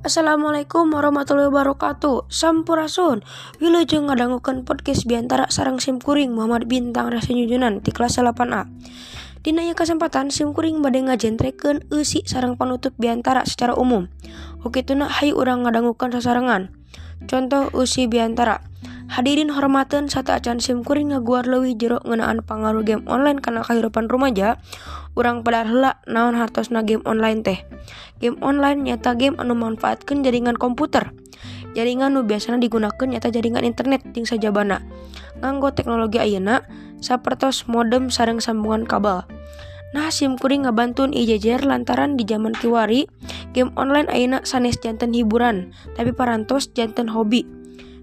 Assalamualaikum warahmatullahi wabarakatuh. Sampurasun. Wilujeng ngadangukan podcast biantara sarang simkuring Muhammad Bintang Rasa Nyujunan di kelas 8A Dinaya kesempatan simkuring badai ngajentreken usi sarang penutup biantara secara umum. Oke nak hai orang ngadangukan sasarangan Contoh usi biantara Hadirin hormatan satu acan simkuring ngaguar lebih jeruk ngenaan pengaruh game online karena kehidupan remaja Urang pada hela naon hartosna game online teh? Game online nyata game anu manfaatkan jaringan komputer. Jaringan nu biasanya digunakan nyata jaringan internet ting saja bana nganggo teknologi ayeuna sapertos modem sarang sambungan kabel. Nah, sim kuring ngabantun ijejer lantaran di zaman kiwari, game online ayeuna sanes jantan hiburan, tapi parantos jantan hobi.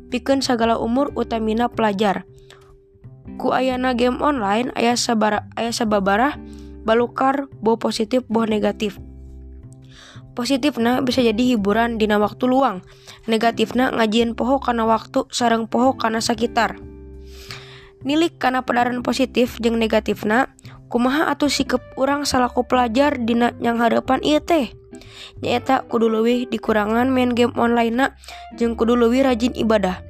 Pikeun segala umur utamina pelajar. Ku ayana game online ayah sabara ayah sababarah balukar bo positif bo negatif. Positifna bisa jadi hiburan dina waktu luang. Negatifna ngajian poho karena waktu sarang poho karena sekitar nilik karena pedaran positif jeng negatifna kumaha atau sikap orang salaku pelajar dina yang hadapan iya teh nyaeta kudu leuwih dikurangan main game online na jeung kudu leuwih rajin ibadah.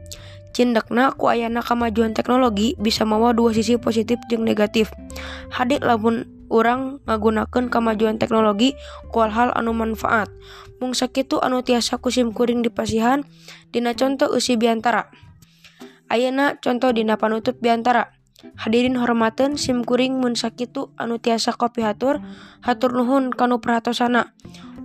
Cindekna ku ayana kamajuan teknologi bisa mawa dua sisi positif jeung negatif. Hadir lamun orang ngagunakan kemajuan teknologi kual hal anu manfaat. Mung sakitu anu tiasa kusim kuring dipasihan dina contoh usi biantara. Ayeuna contoh dina panutup biantara. Hadirin hormaten sim kuring mun sakitu anu tiasa kopi hatur hatur nuhun kanu perhatosana